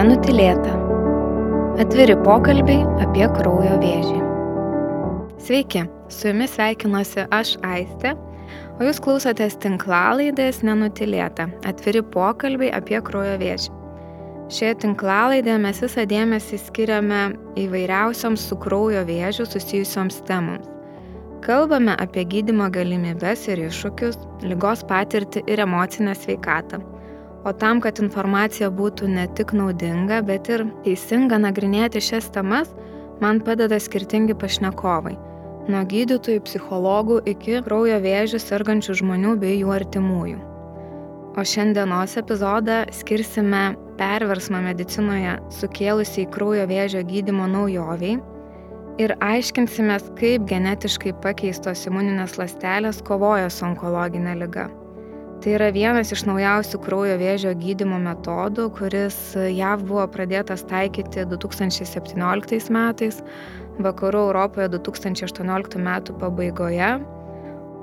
Nenutilėta. Atviri pokalbiai apie kraujo vėžį. Sveiki, su jumis sveikinuosi aš Aistė, o jūs klausotės tinklalaidės Nenutilėta. Atviri pokalbiai apie kraujo vėžį. Šioje tinklalaidėje mes visą dėmesį skiriame įvairiausioms su kraujo vėžiu susijusioms temoms. Kalbame apie gydimo galimybės ir iššūkius, lygos patirtį ir emocinę sveikatą. O tam, kad informacija būtų ne tik naudinga, bet ir teisinga nagrinėti šias temas, man padeda skirtingi pašnekovai. Nuo gydytojų, psichologų iki kraujo vėžių sergančių žmonių bei jų artimųjų. O šiandienos epizodą skirsime perversmą medicinoje sukėlusiai kraujo vėžio gydimo naujoviai ir aiškinsimės, kaip genetiškai pakeistos imuninės ląstelės kovoja su onkologinė lyga. Tai yra vienas iš naujausių kraujo vėžio gydimo metodų, kuris JAV buvo pradėtas taikyti 2017 metais, vakarų Europoje 2018 metų pabaigoje,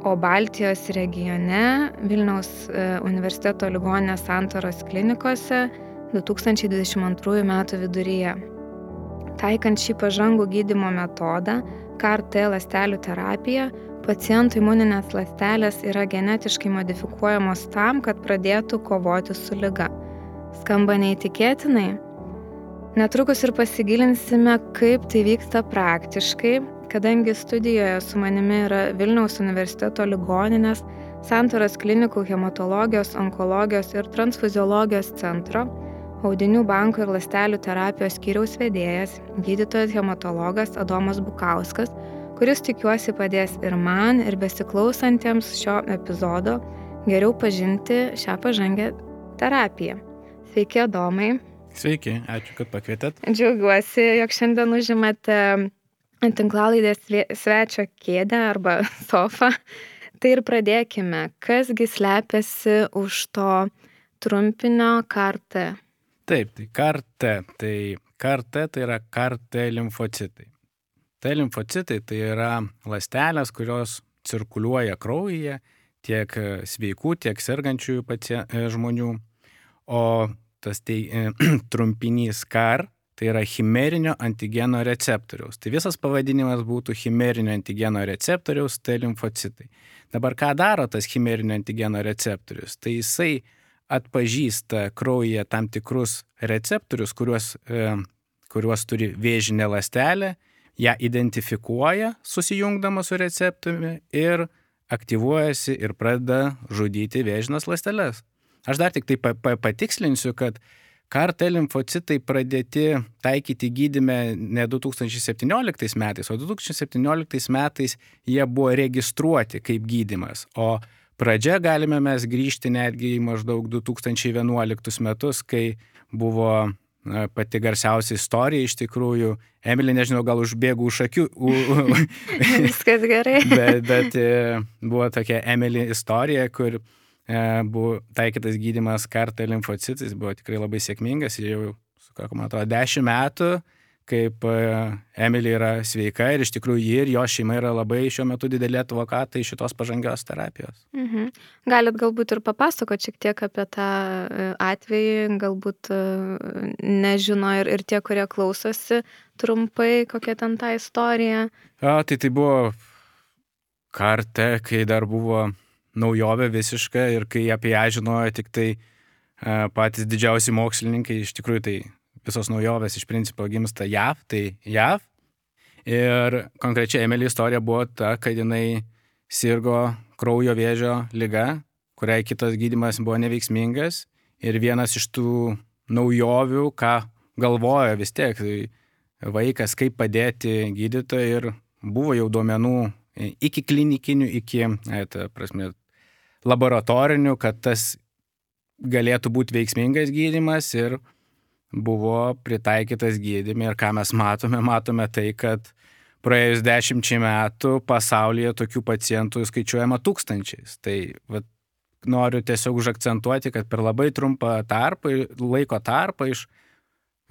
o Baltijos regione Vilniaus e, universiteto ligonės Santoros klinikose 2022 metų viduryje. Taikant šį pažangų gydimo metodą, KRT ląstelių terapija, pacientų imuninės ląstelės yra genetiškai modifikuojamos tam, kad pradėtų kovoti su lyga. Skamba neįtikėtinai? Netrukus ir pasigilinsime, kaip tai vyksta praktiškai, kadangi studijoje su manimi yra Vilniaus universiteto ligoninės, Santoros klinikų hematologijos, onkologijos ir transfuziologijos centro, audinių banko ir ląstelių terapijos skyriaus vedėjas, gydytojas hematologas Adomas Bukauskas, kuris tikiuosi padės ir man, ir besiklausantiems šio epizodo geriau pažinti šią pažangę terapiją. Sveiki, Domai. Sveiki, ačiū, kad pakvietėt. Džiaugiuosi, jog šiandien užimate tinklalaidės svečio kėdę arba sofą. Tai ir pradėkime. Kasgi slepiasi už to trumpinio kartą? Taip, tai kartą. Tai kartą tai yra kartą limfocitai. T limfocitai tai yra ląstelės, kurios cirkuliuoja kraujyje tiek sveikų, tiek sergančiųjų pacie, e, žmonių. O tas tai, e, trumpinys KAR tai yra chimerinio antigeno receptoriaus. Tai visas pavadinimas būtų chimerinio antigeno receptoriaus T limfocitai. Dabar ką daro tas chimerinio antigeno receptorius? Tai jisai atpažįsta kraujyje tam tikrus receptorius, kuriuos, e, kuriuos turi vėžinė lastelė ją identifikuoja susijungdama su receptoriumi ir aktyvuojasi ir pradeda žudyti vėžinas ląsteles. Aš dar tik tai pa pa patikslinsiu, kad KRT limfocitai pradėti taikyti gydime ne 2017 metais, o 2017 metais jie buvo registruoti kaip gydimas. O pradžia galime mes grįžti netgi į maždaug 2011 metus, kai buvo pati garsiausia istorija iš tikrųjų. Emilė, nežinau, gal užbėgu už akių. Viskas gerai. bet, bet e, buvo tokia Emilė istorija, kur e, buvo taikytas gydimas kartą limfocitais, buvo tikrai labai sėkmingas ir jau, man atrodo, dešimt metų kaip e, Emilė yra sveika ir iš tikrųjų ji ir jo šeima yra labai šiuo metu dideli advokatai šitos pažangios terapijos. Mhm. Galit galbūt ir papasakoti šiek tiek apie tą e, atvejį, galbūt e, nežino ir, ir tie, kurie klausosi trumpai, kokia ten ta istorija. A, tai tai buvo kartą, kai dar buvo naujovė visiška ir kai apie ją žinojo tik tai patys didžiausi mokslininkai, iš tikrųjų tai visos naujovės iš principo gimsta JAV, tai JAV. Ir konkrečiai Emily istorija buvo ta, kad jinai sirgo kraujo vėžio lyga, kuriai kitas gydimas buvo neveiksmingas. Ir vienas iš tų naujovių, ką galvoja vis tiek tai vaikas, kaip padėti gydytojai ir buvo jau duomenų iki klinikinių, iki, ta prasme, laboratorinių, kad tas galėtų būti veiksmingas gydimas ir buvo pritaikytas gydymui ir ką mes matome, matome tai, kad praėjus dešimčiai metų pasaulyje tokių pacientų skaičiuojama tūkstančiais. Tai vat, noriu tiesiog užakcentuoti, kad per labai trumpą tarpą, laiko tarpą iš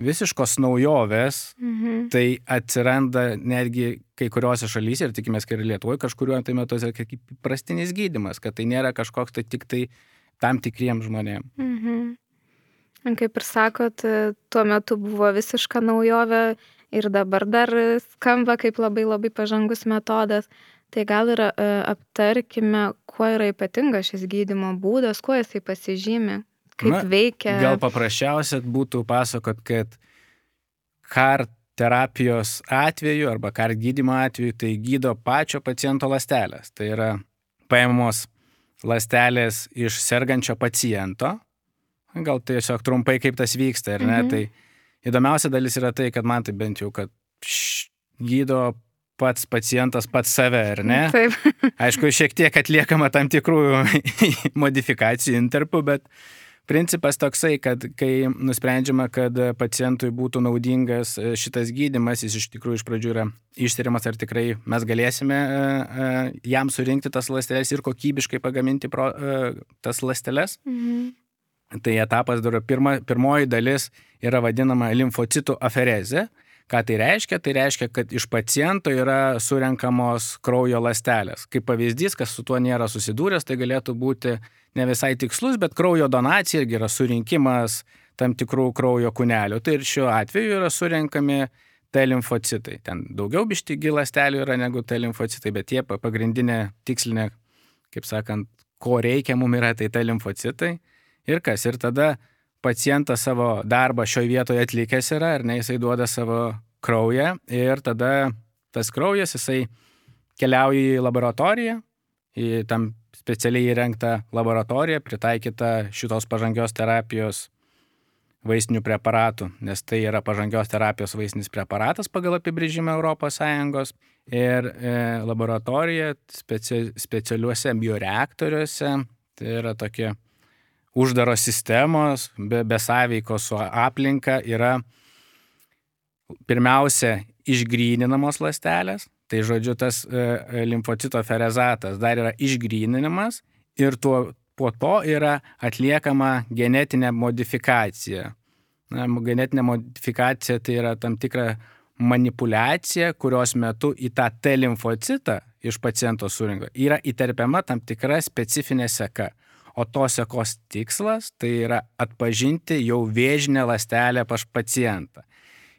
visiškos naujovės, mhm. tai atsiranda netgi kai kuriuose šalyse ir tikimės, kad ir Lietuvoje kažkuriuo tai metu yra kaip prastinis gydimas, kad tai nėra kažkoks tai tik tai tam tikriem žmonėm. Mhm. Kaip ir sakot, tuo metu buvo visiška naujovė ir dabar dar skamba kaip labai labai pažangus metodas. Tai gal ir aptarkime, kuo yra ypatingas šis gydimo būdas, kuo jisai pasižymi, kaip Na, veikia. Gal paprasčiausia būtų pasakot, kad kart terapijos atveju arba kart gydymo atveju tai gydo pačio paciento lastelės. Tai yra paėmamos lastelės iš sergančio paciento. Gal tiesiog trumpai kaip tas vyksta, ar ne? Mhm. Tai įdomiausia dalis yra tai, kad man tai bent jau, kad š, gydo pats pacientas pats save, ar ne? Taip. Aišku, šiek tiek atliekama tam tikrų modifikacijų interpų, bet Principas toksai, kad kai nusprendžiama, kad pacientui būtų naudingas e, šitas gydimas, jis iš tikrųjų iš pradžių yra ištiriamas, ar tikrai mes galėsime e, e, jam surinkti tas ląsteles ir kokybiškai pagaminti pro, tas ląsteles. Mhm. Tai etapas dar pirma, pirmoji dalis yra vadinama limfocitų aferezė. Ką tai reiškia? Tai reiškia, kad iš paciento yra surenkamos kraujo lastelės. Kaip pavyzdys, kas su tuo nėra susidūręs, tai galėtų būti ne visai tikslus, bet kraujo donacija irgi yra surinkimas tam tikrų kraujo kūnelių. Tai ir šiuo atveju yra surinkami T limfocitai. Ten daugiau bištygi lastelių yra negu T limfocitai, bet tie pagrindinė tikslinė, kaip sakant, ko reikia mums yra, tai T limfocitai. Ir kas? Ir tada pacientas savo darbą šioje vietoje atlikęs yra, ar ne, jisai duoda savo kraują ir tada tas kraujas jisai keliauja į laboratoriją, į tam specialiai įrengtą laboratoriją, pritaikytą šitos pažangios terapijos vaistinių preparatų, nes tai yra pažangios terapijos vaistinis preparatas pagal apibrėžimą ES ir e, laboratorija speci, specialiuose bioreaktoriuose, tai yra tokie uždaros sistemos, be, be sąveikos su aplinka yra pirmiausia išgryninamos ląstelės, tai žodžiu tas e, e, limfocito ferezatas dar yra išgryninimas ir tuo, po to yra atliekama genetinė modifikacija. Na, genetinė modifikacija tai yra tam tikra manipulacija, kurios metu į tą T limfocitą iš paciento surinko yra įterpiama tam tikra specifinė seka o tos sekos tikslas tai yra atpažinti jau vėžinę lastelę pas pacientą.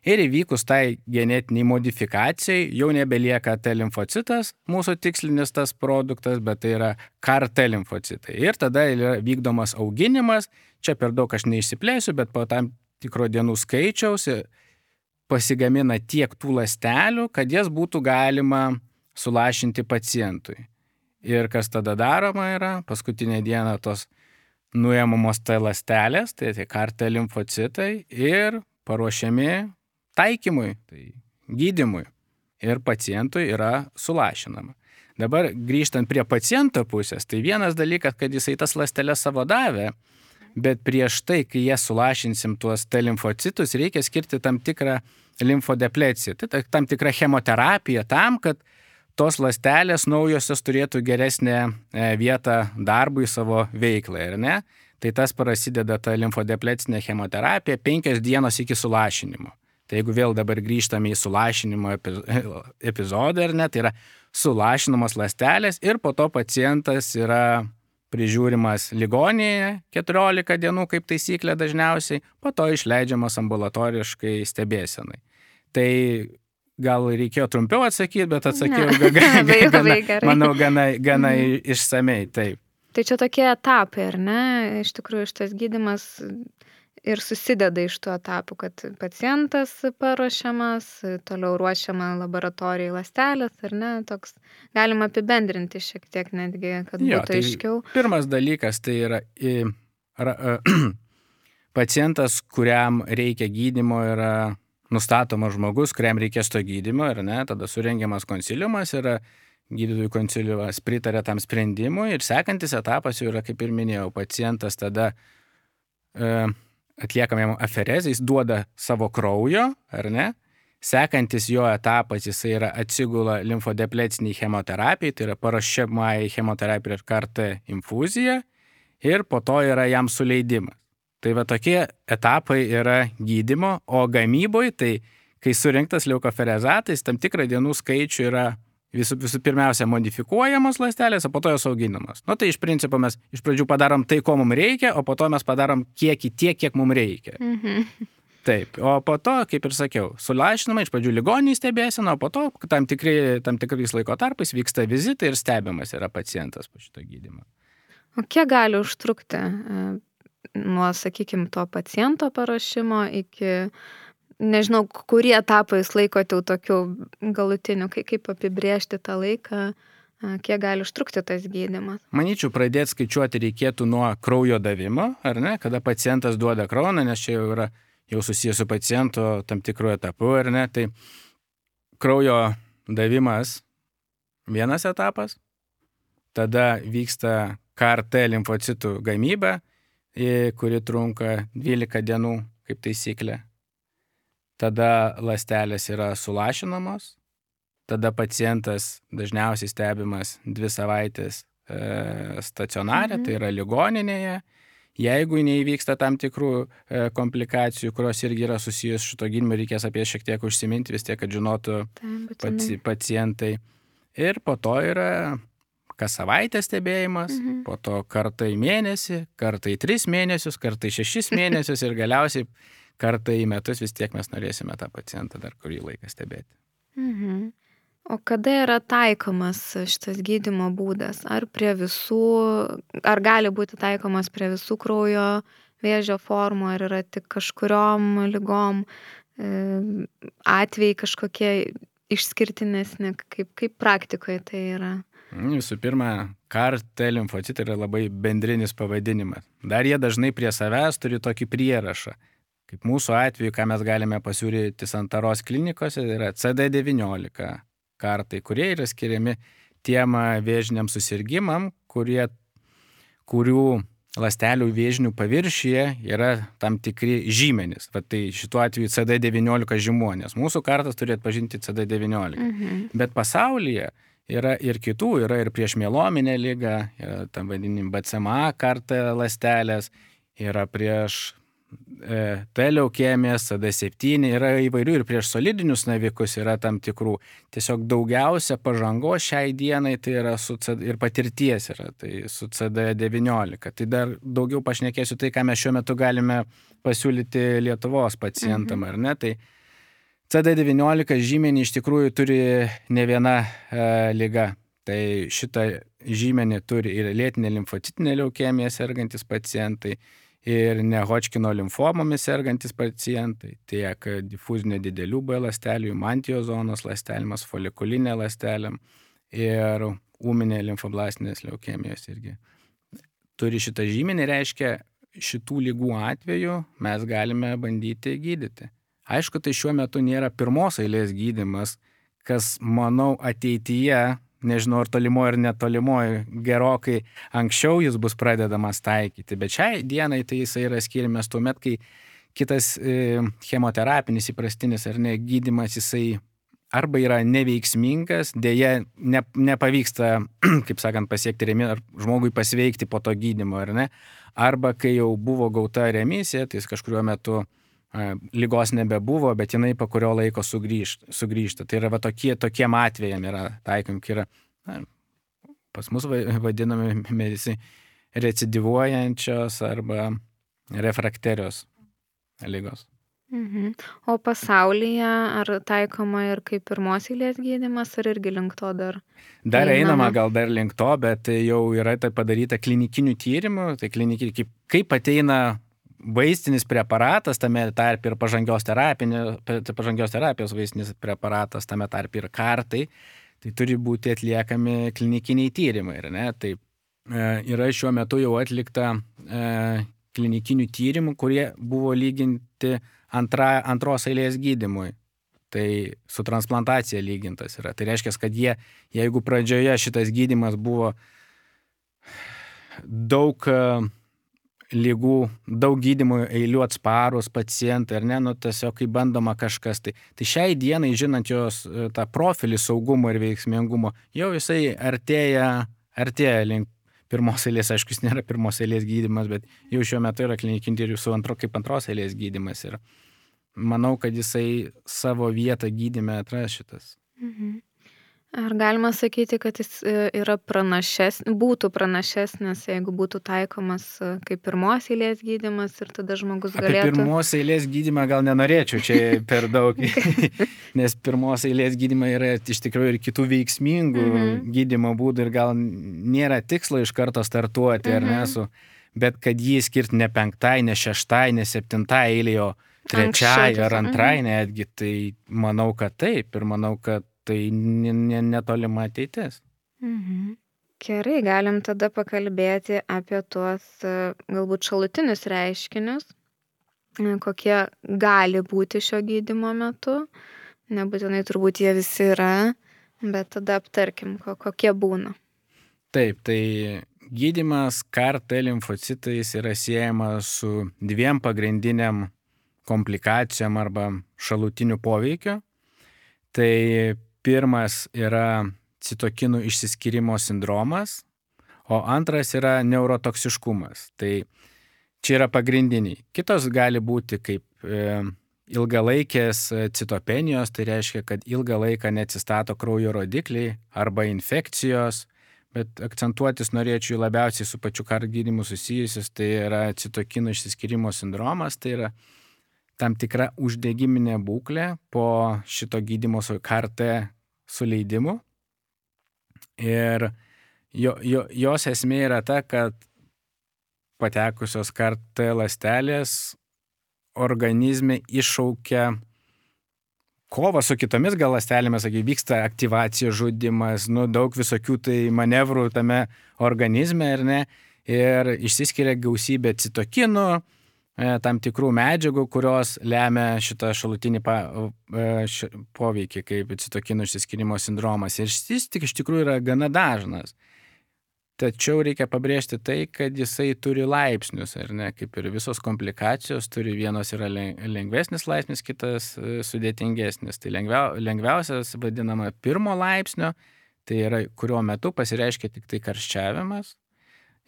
Ir įvykus tai genetiniai modifikacijai jau nebelieka T limfocitas, mūsų tikslinis tas produktas, bet tai yra KRT limfocitai. Ir tada yra vykdomas auginimas, čia per daug aš neišsiplėsiu, bet po tam tikro dienų skaičiaus pasigamina tiek tų lastelių, kad jas būtų galima sulašinti pacientui. Ir kas tada daroma yra, paskutinė diena tos nuėmamos T lastelės, tai tie kartė limfocitai ir paruošiami taikymui, tai gydimui. Ir pacientui yra sulašinama. Dabar grįžtant prie paciento pusės, tai vienas dalykas, kad jisai tas lastelės savo davė, bet prieš tai, kai jie sulašinsim tuos T limfocitus, reikia skirti tam tikrą limfodepleciją, tai tam tikrą chemoterapiją tam, kad tos lastelės naujosios turėtų geresnę e, vietą darbui savo veiklai, ar ne? Tai tas prasideda ta limfodeplecinė chemoterapija penkias dienos iki sulašinimo. Tai jeigu vėl dabar grįžtame į sulašinimo epizodą, ar ne, tai yra sulašinamos lastelės ir po to pacientas yra prižiūrimas ligoninėje 14 dienų kaip taisyklė dažniausiai, po to išleidžiamas ambulatoriškai stebėsenai. Tai gal reikėjo trumpiau atsakyti, bet atsakiau ne. gana, gana, manau, gana, gana mm. išsamei. Taip. Tai čia tokie etapai, ar ne? Iš tikrųjų, šitas gydimas ir susideda iš tų etapų, kad pacientas paruošiamas, toliau ruošiama laboratorijai lastelės, ar ne, toks galima apibendrinti šiek tiek netgi, kad jo, būtų tai aiškiau. Pirmas dalykas tai yra į, ra, pacientas, kuriam reikia gydimo, yra nustatomas žmogus, kuriam reikės to gydymo ir ne, tada surengiamas konsiliumas ir gydytojų konsiliumas pritarė tam sprendimui ir sekantis etapas jau yra, kaip ir minėjau, pacientas tada e, atliekam jam aferezę, jis duoda savo kraujo, ar ne? Sekantis jo etapas jisai yra atsigula limfodepleciniai chemoterapijai, tai yra parašymai chemoterapija ir kartą infuzija ir po to yra jam suleidimas. Tai va tokie etapai yra gydimo, o gamyboje tai kai surinktas leukoferezatais, tam tikrą dienų skaičių yra visų, visų pirmiausia modifikuojamos ląstelės, o po to jos auginamos. Na nu, tai iš principo mes iš pradžių padarom tai, ko mums reikia, o po to mes padarom kiekį tiek, kiek mums reikia. Mhm. Taip, o po to, kaip ir sakiau, sulašinama iš pradžių ligonį stebėsina, o po to tam, tikri, tam tikrais laiko tarpais vyksta vizitai ir stebimas yra pacientas po šito gydymo. O kiek gali užtrukti e, nuo, sakykime, to paciento parašymo iki, nežinau, kurie etapai jūs laikote jau tokiu galutiniu, kaip apibriežti tą laiką, kiek gali užtrukti tas gydimas? Manyčiau, pradėti skaičiuoti reikėtų nuo kraujo davimo, ar ne, kada pacientas duoda kraują, nes čia jau yra jau susijęs su paciento tam tikru etapu, ar ne, tai kraujo davimas vienas etapas, tada vyksta KRT limfocitų gamyba, kuri trunka 12 dienų kaip taisyklė. Tada lastelės yra sulašinamos, tada pacientas dažniausiai stebimas dvi savaitės e, stacionarė, mhm. tai yra ligoninėje Jeigu neįvyksta tam tikrų e, komplikacijų, kurios irgi yra susijęs su šito gydymu, reikės apie šiek tiek užsiminti, vis tiek, kad žinotų paci pacientai. Ir po to yra kas savaitę stebėjimas, mhm. po to kartą į mėnesį, kartą į tris mėnesius, kartą į šešis mėnesius ir galiausiai kartą į metus vis tiek mes norėsime tą pacientą dar kurį laiką stebėti. Mhm. O kada yra taikomas šitas gydymo būdas? Ar prie visų, ar gali būti taikomas prie visų kraujo vėžio formų, ar yra tik kažkuriom lygom e, atvejai kažkokie išskirtinesni, kaip, kaip praktikoje tai yra? Visų pirma, kartė limfocitai yra labai bendrinis pavadinimas. Dar jie dažnai prie savęs turi tokį prierašą. Kaip mūsų atveju, ką mes galime pasiūlyti Santaros klinikose, yra CD19, kartai, kurie yra skiriami tiem vėžiniam susirgymam, kurie, kurių lastelių vėžinių paviršyje yra tam tikri žymenys. Va, tai šituo atveju CD19 žymuo, nes mūsų kartas turi atpažinti CD19. Mhm. Bet pasaulyje yra ir kitų, yra ir prieš mielominę lygą, yra tam vadinim BCMA kartą lastelės, yra prieš E, T leukemijas, CD7 yra įvairių ir prieš solidinius navikus yra tam tikrų. Tiesiog daugiausia pažangos šiai dienai tai yra su ir patirties yra tai su CD19. Tai dar daugiau pašnekėsiu tai, ką mes šiuo metu galime pasiūlyti Lietuvos pacientam, mhm. ar ne? Tai CD19 žymenį iš tikrųjų turi ne viena e, lyga. Tai šitą žymenį turi ir lėtinė limfocitinė leukemija sergantis pacientai ir ne Hodžkino limfomomis sergantis pacientai, tiek difuzinio didelių B ląstelių, mantijos zonos ląstelėmis, folikulinė ląstelė ir ūminė limfoblastinės leukemijos irgi. Turi šitą žymenį, reiškia, šitų lygų atveju mes galime bandyti gydyti. Aišku, tai šiuo metu nėra pirmos eilės gydimas, kas, manau, ateityje nežinau, ar tolimoje ar netolimoje, gerokai anksčiau jis bus pradedamas taikyti. Bet šiai dienai tai jisai yra skiriamas tuo met, kai kitas e, chemoterapinis įprastinis ar ne gydimas jisai arba yra neveiksmingas, dėja ne, nepavyksta, kaip sakant, pasiekti remisą ar žmogui pasveikti po to gydimo, ar ne, arba kai jau buvo gauta remisija, tai jis kažkuriuo metu lygos nebebuvo, bet jinai po kurio laiko sugrįžta. sugrįžta. Tai yra va, tokie, tokiem atvejam yra taikom, kai yra, na, pas mus vadinami medicai recidivuojančios arba refrakterios lygos. Mhm. O pasaulyje ar taikoma ir kaip pirmos eilės gydimas, ar irgi link to dar? Dar einama, einama gal dar link to, bet jau yra tai padaryta klinikinių tyrimų, tai klinikiniai, kaip, kaip ateina vaistinis preparatas, tame tarp ir pažangios, pažangios terapijos vaistinis preparatas, tame tarp ir kartai, tai turi būti atliekami klinikiniai tyrimai. Tai e, yra šiuo metu jau atlikta e, klinikinių tyrimų, kurie buvo lyginti antra, antros eilės gydimui. Tai su transplantacija lygintas yra. Tai reiškia, kad jie, jeigu pradžioje šitas gydimas buvo daug lygų, daug gydimų eilių atsparus pacientai, ar ne, nu tiesiog kai bandoma kažkas. Tai, tai šiai dienai, žinant jos e, tą profilį saugumo ir veiksmingumo, jau jisai artėja, artėja link pirmos eilės, aišku, jis nėra pirmos eilės gydimas, bet jau šiuo metu yra klinikinė ir su antro kaip antros eilės gydimas. Ir manau, kad jisai savo vietą gydime atras šitas. Mhm. Ar galima sakyti, kad jis e, yra pranašesnis, būtų pranašesnis, jeigu būtų taikomas e, kaip pirmos eilės gydimas ir tada žmogus galėtų... Apie pirmos eilės gydimą gal nenorėčiau čia per daug, nes pirmos eilės gydimai yra iš tikrųjų ir kitų veiksmingų -hmm. gydimo būdų ir gal nėra tikslo iš karto startuoti, -hmm. ar ne, mhm. su, bet kad jį skirti ne penktai, ne šeštai, ne septintai eilėje, o trečiai ar antrai mhm. netgi, tai manau, kad taip ir manau, kad tai netolima ateitis. Mhm. Gerai, galim tada pakalbėti apie tuos e, galbūt šalutinius reiškinius, e, kokie gali būti šio gydimo metu. Nebūtinai turbūt jie visi yra, bet tada aptarkim, kokie būna. Taip, tai gydimas KRT limfocitais yra siejamas su dviem pagrindiniam komplikacijom arba šalutiniu poveikiu. Tai Pirmas yra citokinų išsiskyrimo sindromas, o antras yra neurotoksiškumas. Tai čia yra pagrindiniai. Kitos gali būti kaip e, ilgalaikės citopenijos, tai reiškia, kad ilgą laiką neatsistato kraujo rodikliai arba infekcijos, bet akcentuotis norėčiau labiausiai su pačiu kar gydimu susijusius, tai yra citokinų išsiskyrimo sindromas, tai yra tam tikra uždegiminė būklė po šito gydimo su KRT su leidimu. Ir jo, jo, jos esmė yra ta, kad patekusios kartą lastelės organizme iššaukia kova su kitomis gal lastelėmis, sakai, vyksta aktyvacija, žudimas, nu, daug visokių tai manevrų tame organizme, ar ne, ir išsiskiria gausybė citokinų, tam tikrų medžiagų, kurios lemia šitą šalutinį pa, e, š, poveikį, kaip citokinų išsiskirimo sindromas. Ir jis tik iš tikrųjų yra gana dažnas. Tačiau reikia pabrėžti tai, kad jisai turi laipsnius, ar ne, kaip ir visos komplikacijos, turi vienos yra lengvesnis laipsnis, kitas e, sudėtingesnis. Tai lengvia, lengviausias vadinama pirmo laipsnio, tai yra kurio metu pasireiškia tik tai karščiavimas,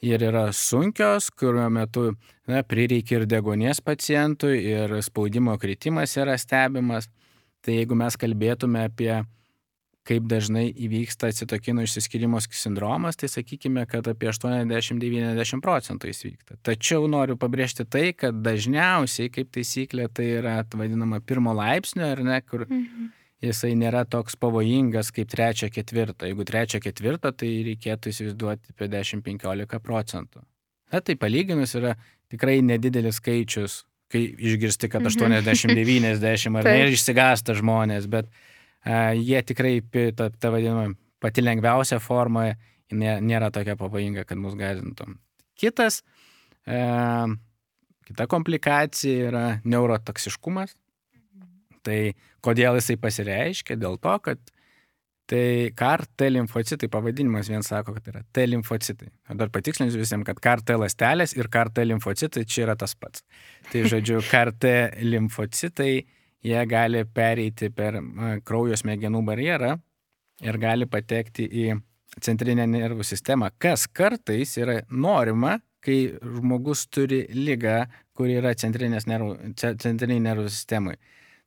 ir yra sunkios, kurio metu na, prireikia ir degonės pacientui, ir spaudimo kritimas yra stebimas. Tai jeigu mes kalbėtume apie kaip dažnai įvyksta citokinų išsiskyrimo sindromas, tai sakykime, kad apie 80-90 procentų jis vyksta. Tačiau noriu pabrėžti tai, kad dažniausiai, kaip taisyklė, tai yra vadinama pirmo laipsnio, ar ne, kur mhm jisai nėra toks pavojingas kaip trečio ketvirto. Jeigu trečio ketvirto, tai reikėtų įsivaizduoti apie 10-15 procentų. Na tai palyginus yra tikrai nedidelis skaičius, kai išgirsti, kad 80-90 mhm. ar ne, ir išsigasta žmonės, bet a, jie tikrai, ta, ta vadinama, pati lengviausia forma nėra tokia pavojinga, kad mus gazintų. Kitas, e, kita komplikacija yra neurotoksiškumas. Tai kodėl jisai pasireiškia? Dėl to, kad tai kar T limfocitai pavadinimas vien sako, kad yra T limfocitai. Dar patikslinsiu visiems, kad kar T lastelės ir kar T limfocitai čia yra tas pats. Tai žodžiu, kar T limfocitai jie gali pereiti per kraujo smegenų barjerą ir gali patekti į centrinę nervų sistemą, kas kartais yra norima, kai žmogus turi lygą, kuri yra centrinės nervų, centriniai nervų sistemai.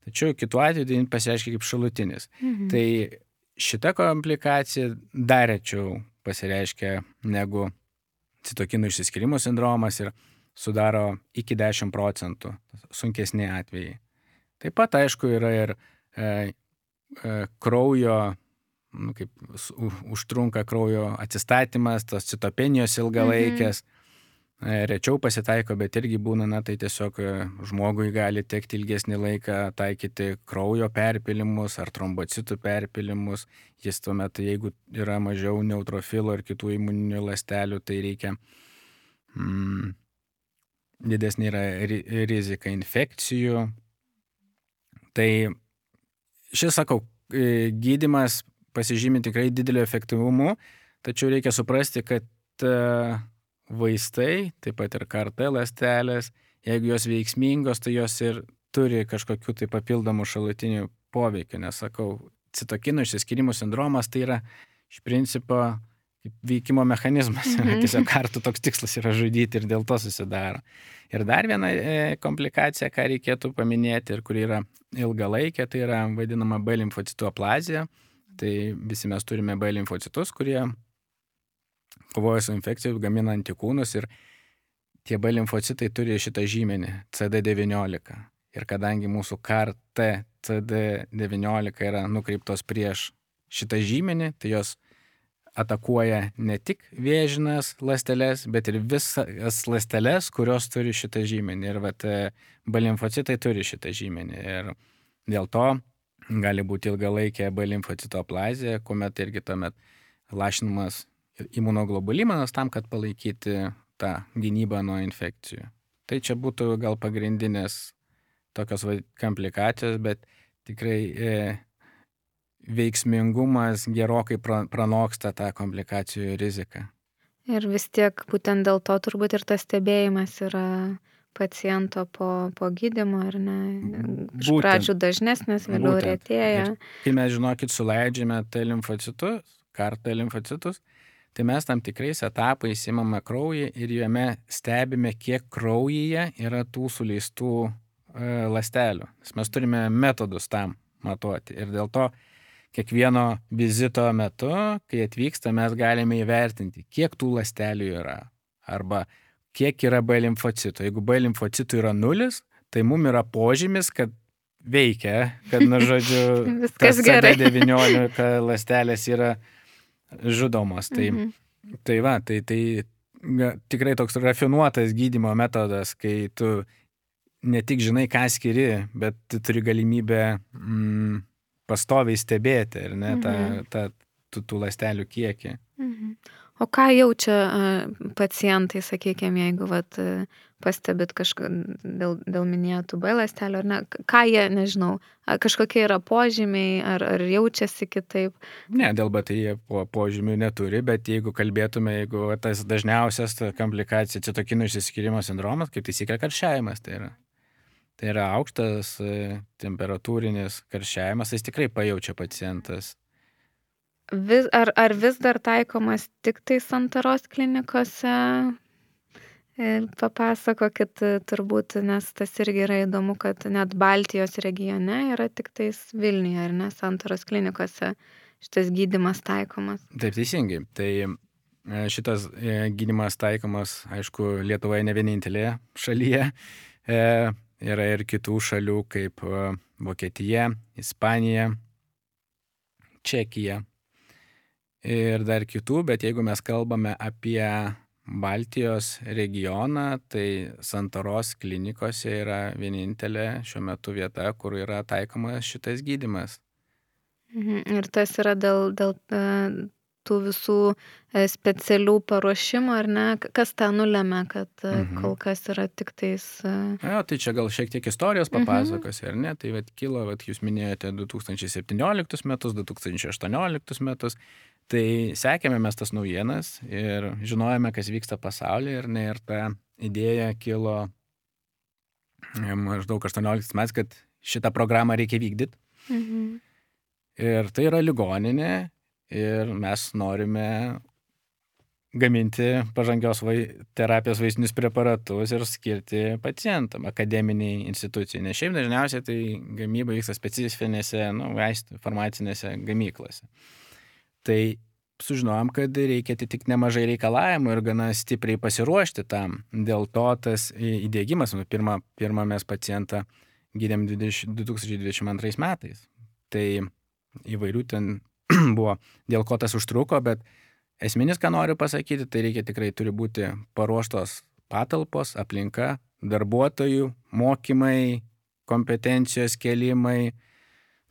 Tačiau kitu atveju tai pasireiškia kaip šalutinis. Mhm. Tai šita komplikacija dar rečiau pasireiškia negu citokinų išsiskirimo sindromas ir sudaro iki 10 procentų sunkesni atvejai. Taip pat, aišku, yra ir e, e, kraujo, nu, kaip užtrunka kraujo atsistatymas, tos citopenijos ilgalaikės. Mhm rečiau pasitaiko, bet irgi būna, na tai tiesiog e, žmogui gali tekti ilgesnį laiką taikyti kraujo perpilimus ar trombocitų perpilimus. Jis tuomet, jeigu yra mažiau neutrofilo ir kitų imuninių lastelių, tai reikia mm, didesnė yra rizika infekcijų. Tai šis, sakau, e, gydimas pasižymi tikrai dideliu efektyvumu, tačiau reikia suprasti, kad vaistai, taip pat ir kartai lastelės, jeigu jos veiksmingos, tai jos ir turi kažkokiu tai papildomų šalutinių poveikių, nes sakau, citokinų išsiskirimų sindromas tai yra iš principo veikimo mechanizmas. Mm -hmm. Tiesiog kartu toks tikslas yra žudyti ir dėl to susidaro. Ir dar viena e, komplikacija, ką reikėtų paminėti ir kuri yra ilgalaikė, tai yra vadinama B limfocitų aplazija Tai visi mes turime B limfocitus, kurie kovoja su infekcija, gamina antikūnus ir tie B limfocitai turi šitą žymenį CD19. Ir kadangi mūsų KRT CD19 yra nukreiptos prieš šitą žymenį, tai jos atakuoja ne tik vėžinas ląsteles, bet ir visas ląsteles, kurios turi šitą žymenį. Ir vat, B limfocitai turi šitą žymenį. Ir dėl to gali būti ilgalaikė B limfocito aplazija, kuomet irgi tuomet lašinamas imunoglobulinas tam, kad palaikyti tą gynybą nuo infekcijų. Tai čia būtų gal pagrindinės tokios komplikacijos, bet tikrai e, veiksmingumas gerokai pranoksta tą komplikacijų riziką. Ir vis tiek būtent dėl to turbūt ir tas stebėjimas yra paciento po, po gydymo, ar ne? Iš būtent, pradžių dažnesnis, vėliau rėtėja. Ir kai mes, žinokit, suleidžiame T limfocitus, kartą limfocitus, tai mes tam tikrais etapais įmame kraują ir jame stebime, kiek kraujyje yra tų suleistų e, lastelių. Mes turime metodus tam matuoti. Ir dėl to kiekvieno vizito metu, kai atvyksta, mes galime įvertinti, kiek tų lastelių yra. Arba kiek yra B limfocitų. Jeigu B limfocitų yra nulis, tai mum yra požymis, kad veikia, kad, na, žodžiu, viskas gerai. 19 lastelės yra žudomos. Tai, mhm. tai va, tai, tai tikrai toks rafinuotas gydimo metodas, kai tu ne tik žinai, ką skiri, bet tu turi galimybę mm, pastoviai stebėti ir ne, mhm. tą, tą, tų, tų lastelių kiekį. Mhm. O ką jaučia pacientai, sakykime, jeigu vat, pastebit kažką dėl, dėl minėtų B ląstelių, ar ne, ką jie, nežinau, kažkokie yra požymiai, ar, ar jaučiasi kitaip? Ne, dėl B tai jie po, požymių neturi, bet jeigu kalbėtume, jeigu tas dažniausias komplikacija, citokinų išsiskirimo sindromas, kaip taisyklė karščiavimas, tai yra. Tai yra aukštas temperatūrinis karščiavimas, jis tikrai pajaučia pacientas vis, ar, ar vis dar taikomas tik tai santaros klinikose? Ir papasakokit turbūt, nes tas irgi yra įdomu, kad net Baltijos regione yra tik tais Vilniuje, ar ne, santaros klinikose šitas gydimas taikomas. Taip, teisingai. Tai e, šitas e, gydimas taikomas, aišku, Lietuvoje ne vienintelė šalyje. E, yra ir kitų šalių kaip Vokietija, Ispanija, Čekija, ir dar kitų, bet jeigu mes kalbame apie Baltijos regioną, tai Santaros klinikose yra vienintelė šiuo metu vieta, kur yra taikomas šitas gydimas. Mhm. Ir tas yra dėl, dėl e, tų visų e, specialių paruošimų, ar ne? Kas tą nulėmė, kad e, mhm. kol kas yra tik tais... Jo, tai čia gal šiek tiek istorijos papasakosiu, mhm. ar ne? Tai vat, kilo, vat, jūs minėjote 2017 metus, 2018 metus, Tai sekėme mes tas naujienas ir žinojame, kas vyksta pasaulyje ir, ne, ir ta idėja kilo e, maždaug 18 metais, kad šitą programą reikia vykdyti. Mhm. Ir tai yra ligoninė ir mes norime gaminti pažangios vai, terapijos vaistinius preparatus ir skirti pacientam, akademiniai institucijai. Nes šiaip dažniausiai tai gamyba vyksta specifinėse, nu, vaistų farmacinėse gamyklose tai sužinojom, kad reikia atitikti nemažai reikalavimų ir gana stipriai pasiruošti tam. Dėl to tas įdėgymas, nu, pirmą, pirmą mes pacientą gydėm 2022 metais. Tai įvairių ten buvo, dėl ko tas užtruko, bet esminis, ką noriu pasakyti, tai reikia tikrai turi būti paruoštos patalpos, aplinka, darbuotojų, mokymai, kompetencijos kelimai,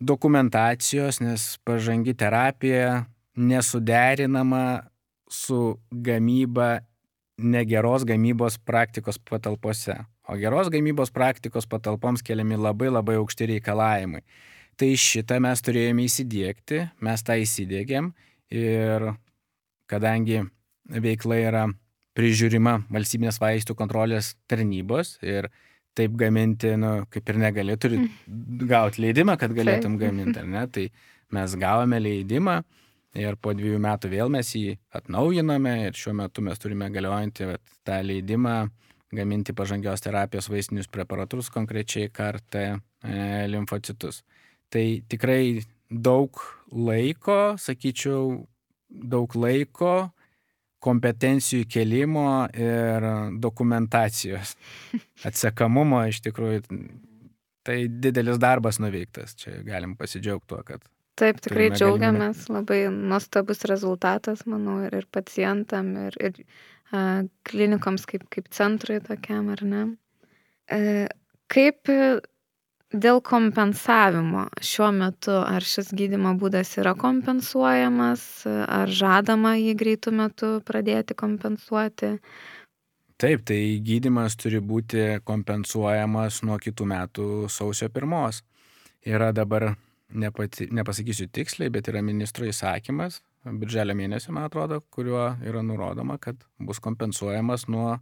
dokumentacijos, nes pažangi terapija nesuderinama su gamyba negeros gamybos praktikos patalpose. O geros gamybos praktikos patalpoms keliami labai labai aukšti reikalavimai. Tai šitą mes turėjome įsidėkti, mes tą įsidėgėm ir kadangi veikla yra prižiūrima valstybinės vaistų kontrolės tarnybos ir taip gaminti, nu, kaip ir negali, turi mm. gauti leidimą, kad galėtum gaminti, ar ne? Tai mes gavome leidimą Ir po dviejų metų vėl mes jį atnaujiname ir šiuo metu mes turime galiojantį vat, tą leidimą gaminti pažangios terapijos vaistinius preparatus, konkrečiai kartą e, limfocitus. Tai tikrai daug laiko, sakyčiau, daug laiko, kompetencijų kelimo ir dokumentacijos atsekamumo iš tikrųjų. Tai didelis darbas nuveiktas, čia galim pasidžiaugti tuo, kad. Taip, tikrai džiaugiamės, galimybę. labai nuostabus rezultatas, manau, ir, ir pacientam, ir, ir a, klinikoms kaip, kaip centrui tokiam, ar ne. E, kaip Dėl kompensavimo šiuo metu, ar šis gydymo būdas yra kompensuojamas, ar žadama jį greitų metų pradėti kompensuoti? Taip, tai gydimas turi būti kompensuojamas nuo kitų metų sausio pirmos. Yra dabar, nepati, nepasakysiu tiksliai, bet yra ministro įsakymas, birželio mėnesio, man atrodo, kuriuo yra nurodoma, kad bus kompensuojamas nuo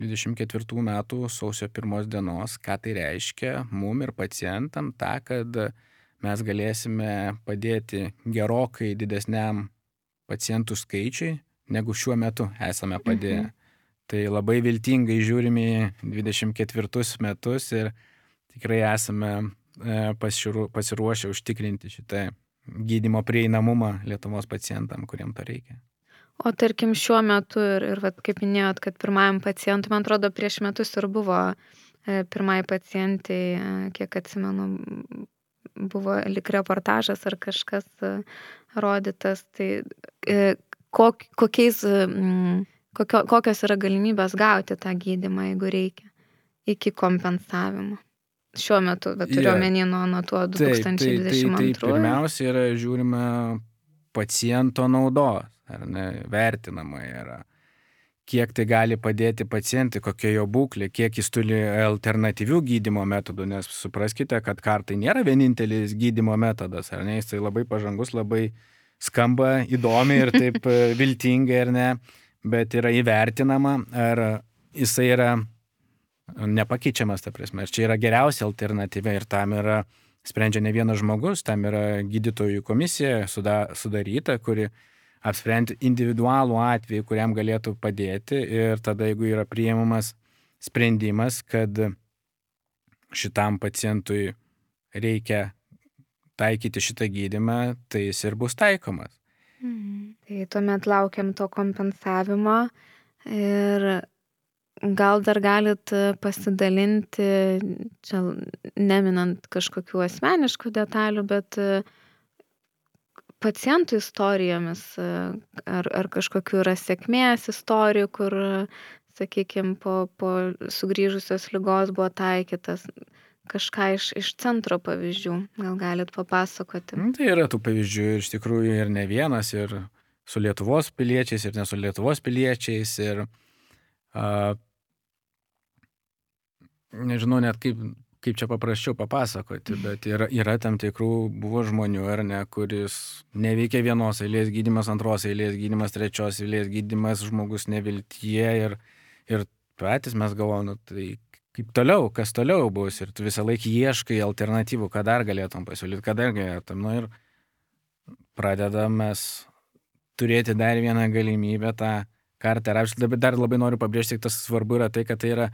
24 metų sausio 1 dienos, ką tai reiškia mum ir pacientam, tą, kad mes galėsime padėti gerokai didesniam pacientų skaičiui, negu šiuo metu esame padėję. Mhm. Tai labai viltingai žiūrime į 24 metus ir tikrai esame pasiruošę užtikrinti šitą gydimo prieinamumą Lietuvos pacientam, kuriem to reikia. O tarkim šiuo metu ir, ir vat, kaip minėjot, kad pirmajam pacientui, man atrodo, prieš metus ir buvo e, pirmai pacientai, e, kiek atsimenu, buvo lik reportažas ar kažkas e, rodytas. Tai kok, kokiais, kokio, kokios yra galimybės gauti tą gydimą, jeigu reikia, iki kompensavimo? Šiuo metu, bet turiu omeny nuo, nuo tuo 2022. Tai, tai, tai, tai pirmiausia yra žiūrima paciento naudos ar ne, vertinama yra kiek tai gali padėti pacientui, kokia jo būklė, kiek jis turi alternatyvių gydimo metodų, nes supraskite, kad kartai nėra vienintelis gydimo metodas, ar ne, jis tai labai pažangus, labai skamba įdomi ir taip e, viltingai, ar ne, bet yra įvertinama, ar jisai yra nepakeičiamas, ta prasme, ar čia yra geriausia alternatyva ir tam yra sprendžia ne vienas žmogus, tam yra gydytojų komisija sudaryta, kuri apsprendti individualų atvejį, kuriam galėtų padėti ir tada, jeigu yra priimamas sprendimas, kad šitam pacientui reikia taikyti šitą gydimą, tai jis ir bus taikomas. Mhm. Tai tuomet laukiam to kompensavimo ir gal dar galit pasidalinti, čia neminant kažkokių asmeniškų detalių, bet uh, pacientų istorijomis, e, ar, ar kažkokių yra sėkmės istorijų, kur, sakykime, po, po sugrįžusios lygos buvo taikytas kažką iš, iš centro pavyzdžių. Gal galit papasakoti? Nu, tai yra tų pavyzdžių iš tikrųjų ir ne vienas, ir su Lietuvos piliečiais, ir ne su Lietuvos piliečiais. Ir, a, nežinau net kaip kaip čia paprasčiau papasakoti, bet yra, yra tam tikrų, buvo žmonių, ar ne, kuris neveikia vienos eilės gydimas, antros eilės gydimas, trečios eilės gydimas, žmogus neviltie ir, ir patys mes galvojame, nu, tai kaip toliau, kas toliau bus ir tu visą laiką ieškai alternatyvų, ką dar galėtum pasiūlyti, ką dar galėtum. Nu ir pradedam mes turėti dar vieną galimybę tą kartą. Ir aš dar labai noriu pabrėžti, tas svarbu yra tai, kad tai yra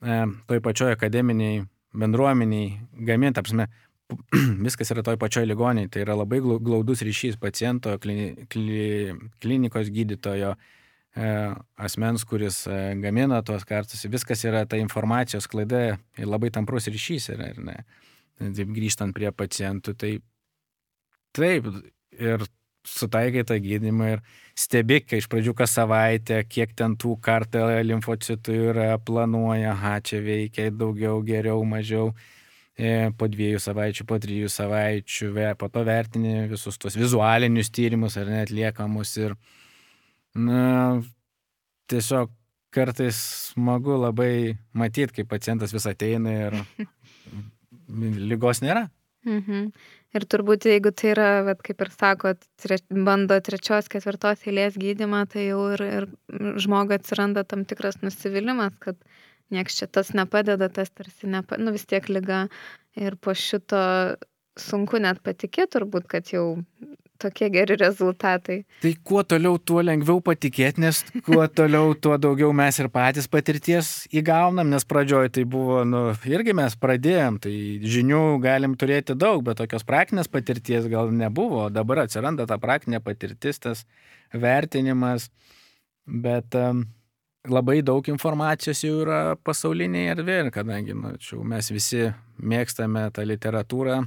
toj pačioj akademiniai bendruomeniai gaminti, apsme, viskas yra toj pačioj ligoniai, tai yra labai glaudus ryšys paciento, klini, kli, klinikos gydytojo, e, asmens, kuris e, gamina tuos kartus, viskas yra ta informacijos klaida ir labai tamprus ryšys yra, ir ne. Taip grįžtant prie pacientų, tai taip, ir sutaikai tą gydimą ir stebėk, kai iš pradžių kas savaitę, kiek ten tų kartą limfocitų yra, planuoja, ha, čia veikia daugiau, geriau, mažiau, e, po dviejų savaičių, po trijų savaičių, po to vertini visus tos vizualinius tyrimus ar net liekamus ir, na, tiesiog kartais smagu labai matyti, kai pacientas vis ateina ir lygos nėra. Mhm. Ir turbūt, jeigu tai yra, vat, kaip ir sakot, tre, bando trečios, ketvirtos eilės gydimą, tai jau ir, ir žmogui atsiranda tam tikras nusivylimas, kad nieks čia tas nepadeda, tas tarsi nepadeda, nu vis tiek lyga. Ir po šito sunku net patikėti turbūt, kad jau tokie geri rezultatai. Tai kuo toliau, tuo lengviau patikėti, nes kuo toliau, tuo daugiau mes ir patys patirties įgaunam, nes pradžioje tai buvo, nu, irgi mes pradėjom, tai žinių galim turėti daug, bet tokios praktinės patirties gal nebuvo, dabar atsiranda ta praktinė patirtis, tas vertinimas, bet um, labai daug informacijos jau yra pasaulinėje erdvėje ir kadangi nu, mes visi mėgstame tą literatūrą,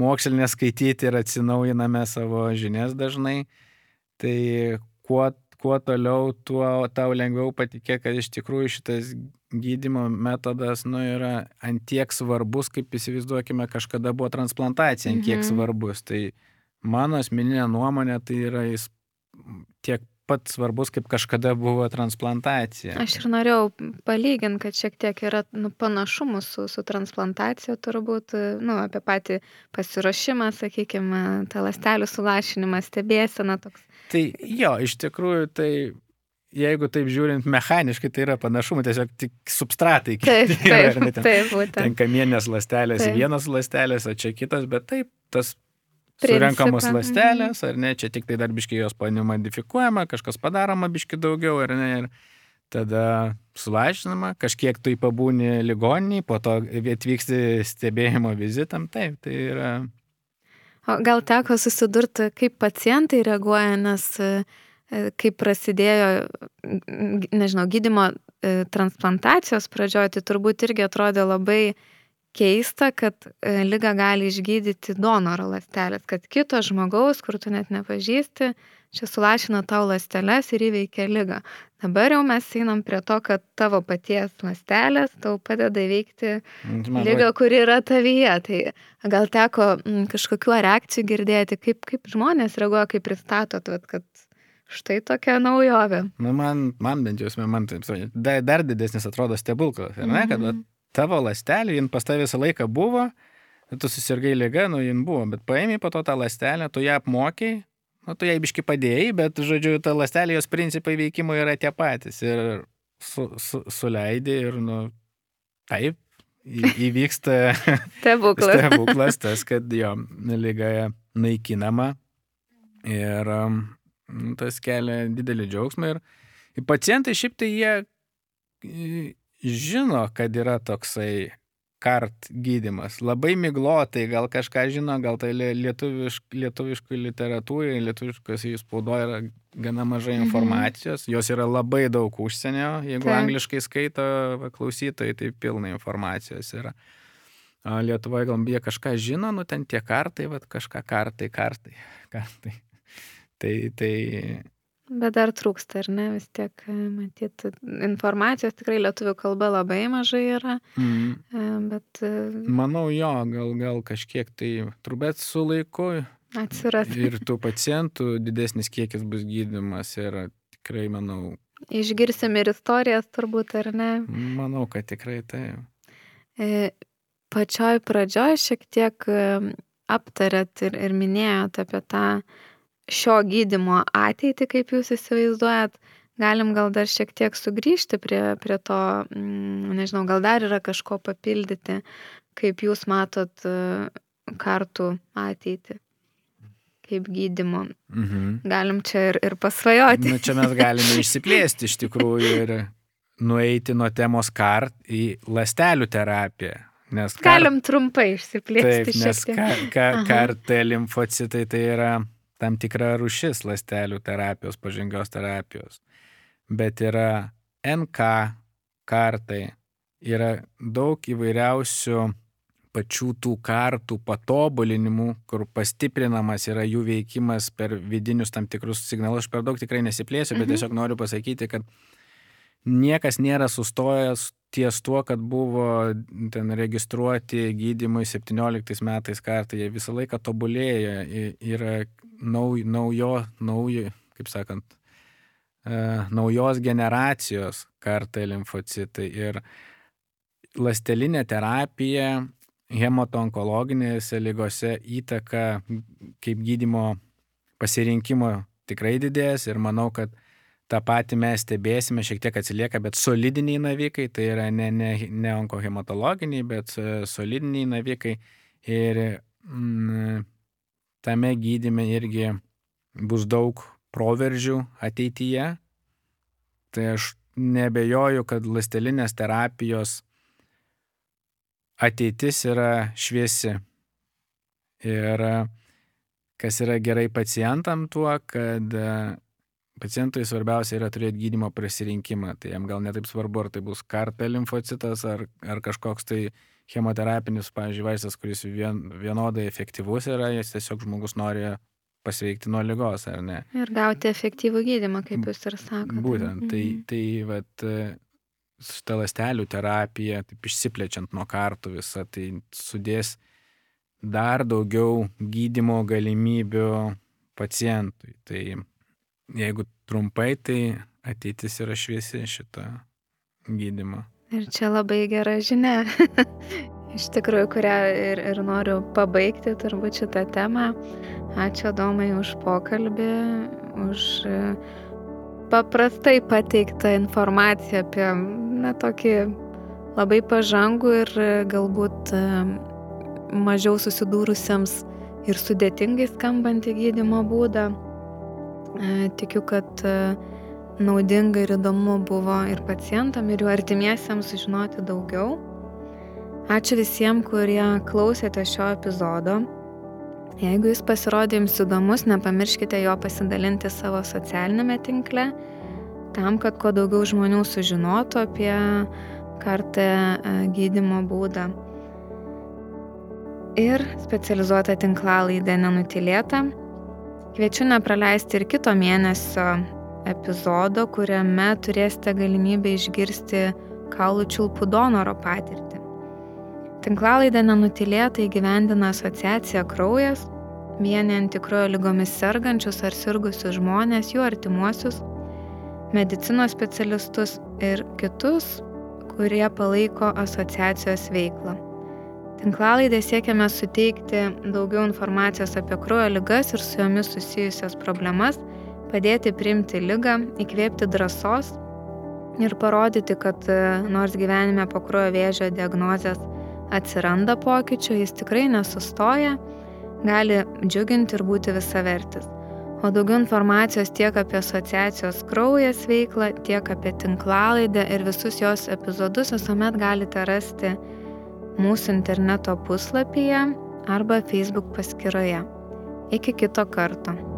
mokslinę skaityti ir atsinaujiname savo žinias dažnai, tai kuo, kuo toliau, tuo tau lengviau patikė, kad iš tikrųjų šitas gydimo metodas nu, yra antiek svarbus, kaip įsivaizduokime, kažkada buvo transplantacija, antiek mhm. svarbus. Tai mano asmeninė nuomonė tai yra jis tiek pat svarbus, kaip kažkada buvo transplantacija. Aš ir norėjau palyginti, kad šiek tiek yra nu, panašumų su, su transplantacija, turbūt, nu, apie patį pasiruošimą, sakykime, tą lastelių sulašinimą, stebėseną toks. Tai jo, iš tikrųjų, tai jeigu taip žiūrint mechaniškai, tai yra panašumų, tiesiog tik substratai. Taip, taip, taip, taip būtent. Ten kamienės lastelės, taip. vienas lastelės, o čia kitas, bet taip, tas surenkamos lastelės, ar ne, čia tik tai dar biškai jos panimodifikuojama, kažkas padaroma biškai daugiau, ar ne, ir tada sulažinama, kažkiek tu įpabūni ligoniniai, po to atvyksti stebėjimo vizitam, taip, tai yra. O gal teko susidurti, kaip pacientai reaguoja, nes e, kai prasidėjo, nežinau, gydimo e, transplantacijos pradžioje, tai turbūt irgi atrodė labai keista, kad e, lygą gali išgydyti donoro lastelės, kad kito žmogaus, kur tu net nepažįsti, čia sulašina tau lastelės ir įveikia lygą. Dabar jau mes einam prie to, kad tavo paties lastelės tau padeda įveikti lygą, kuri yra tavyje. Tai gal teko kažkokiu reakcijų girdėti, kaip, kaip žmonės reaguoja, kaip pristatot, kad štai tokia naujovė. Nu, man, man bent jau, man taip, dar didesnis atrodo stebuklas, ne, kad mm -hmm tavo lastelė, jin pas tavę visą laiką buvo, tu susirgai lyga, nu jin buvo, bet paėmė po to tą lastelę, tu ją apmokiai, nu tu ją biški padėjai, bet, žodžiu, ta lastelė, jos principai veikimo yra tie patys ir su, su, suleidai ir, nu, taip, įvyksta stebuklas. stebuklas tas, kad jo lyga naikinama ir nu, tas kelia didelį džiaugsmą ir, ir pacientai šiaip tai jie žino, kad yra toksai kart gydimas. Labai miglotai, gal kažką žino, gal tai lietuvišk, lietuviškų literatūrai, lietuviškas jų spaudoje yra gana mažai mhm. informacijos, mhm. jos yra labai daug užsienio, jeigu tai. angliškai skaito klausytojai, tai pilna informacijos yra. Lietuvoje gal jie kažką žino, nu ten tie kartai, va kažką kartai, kartai, kartai. Tai, tai Bet dar trūksta, ar ne, vis tiek, e, matyt, informacijos tikrai lietuvių kalba labai mažai yra. Mm. Bet. E, Manau, jo, gal, gal kažkiek tai, turbūt su laiku. Atsiras. Ir tų pacientų didesnis kiekis bus gydimas ir tikrai, manau. Išgirsim ir istorijas turbūt, ar ne? Manau, kad tikrai tai. E, pačioj pradžioj šiek tiek aptarėt ir, ir minėjot apie tą šio gydymo ateitį, kaip jūs įsivaizduojat, galim gal dar šiek tiek sugrįžti prie, prie to, mm, nežinau, gal dar yra kažko papildyti, kaip jūs matot e, kartų ateitį kaip gydimo. Mhm. Galim čia ir, ir pasvajoti. Nu, čia mes galime išsiplėsti iš tikrųjų ir nueiti nuo temos kart į lastelių terapiją. Nes kar... Galim trumpai išsiplėsti. Taip, nes ka, ka, kartai limfocitai tai yra tam tikra rušis lastelių terapijos, pažangios terapijos. Bet yra NK kartai, yra daug įvairiausių pačių tų kartų patobulinimų, kur pastiprinamas yra jų veikimas per vidinius tam tikrus signalus. Aš per daug tikrai nesiplėsiu, bet mhm. tiesiog noriu pasakyti, kad niekas nėra sustojęs ties tuo, kad buvo ten registruoti gydymui 17 metais kartai, jie visą laiką tobulėja, yra nauj, naujo, naujo, kaip sakant, e, naujos generacijos kartai limfocitai. Ir lastelinė terapija hematonkologinėse lygose įtaka kaip gydimo pasirinkimo tikrai didės ir manau, kad tą patį mes stebėsime, šiek tiek atsilieka, bet solidiniai navikai, tai yra ne, ne, ne onkohematologiniai, bet e, solidiniai navikai. Ir mm, tame gydyme irgi bus daug proveržių ateityje. Tai aš nebejoju, kad lastelinės terapijos ateitis yra šviesi. Ir kas yra gerai pacientam tuo, kad pacientui svarbiausia yra turėti gydimo pasirinkimą. Tai jam gal netaip svarbu, ar tai bus karta limfocitas, ar, ar kažkoks tai chemoterapinis, pavyzdžiui, vaistas, kuris vien, vienodai efektyvus yra, jis tiesiog žmogus nori pasveikti nuo lygos, ar ne. Ir gauti efektyvų gydimą, kaip jūs ir sakote. Būtent, tai, mhm. tai vat, su ta lastelių terapija, taip išsiplečiant nuo kartų visą, tai sudės dar daugiau gydimo galimybių pacientui. Tai jeigu trumpai, tai ateitis yra šviesi šitą gydimą. Ir čia labai gera žinia, iš tikrųjų, kurią ir, ir noriu pabaigti turbūt šitą temą. Ačiū Domai už pokalbį, už e, paprastai pateiktą informaciją apie na, tokį labai pažangų ir e, galbūt e, mažiau susidūrusiems ir sudėtingai skambantį gydimo būdą. Tikiu, kad naudinga ir įdomu buvo ir pacientam, ir jų artimiesiems sužinoti daugiau. Ačiū visiems, kurie klausėte šio epizodo. Jeigu jis pasirodė jums įdomus, nepamirškite jo pasidalinti savo socialinėme tinkle, tam, kad kuo daugiau žmonių sužinotų apie kartą gydimo būdą. Ir specializuota tinklalaidė nenutilėta. Kviečiu nepraleisti ir kito mėnesio epizodo, kuriame turėsite galimybę išgirsti kaulų čiulpų donoro patirtį. Tinklalaidę nenutilėtai gyvendina asociacija Kraujas, vienijant tikrojo lygomis sergančius ar sirgusius žmonės, jų artimuosius, medicinos specialistus ir kitus, kurie palaiko asociacijos veiklą. Tinklalaidę siekiame suteikti daugiau informacijos apie kraujo lygas ir su jomis susijusias problemas padėti priimti lygą, įkvėpti drąsos ir parodyti, kad e, nors gyvenime po kraujo vėžio diagnozės atsiranda pokyčių, jis tikrai nesustoja, gali džiuginti ir būti visavertis. O daugiau informacijos tiek apie asociacijos kraujas veiklą, tiek apie tinklalaidę ir visus jos epizodus visuomet galite rasti mūsų interneto puslapyje arba Facebook paskyroje. Iki kito karto.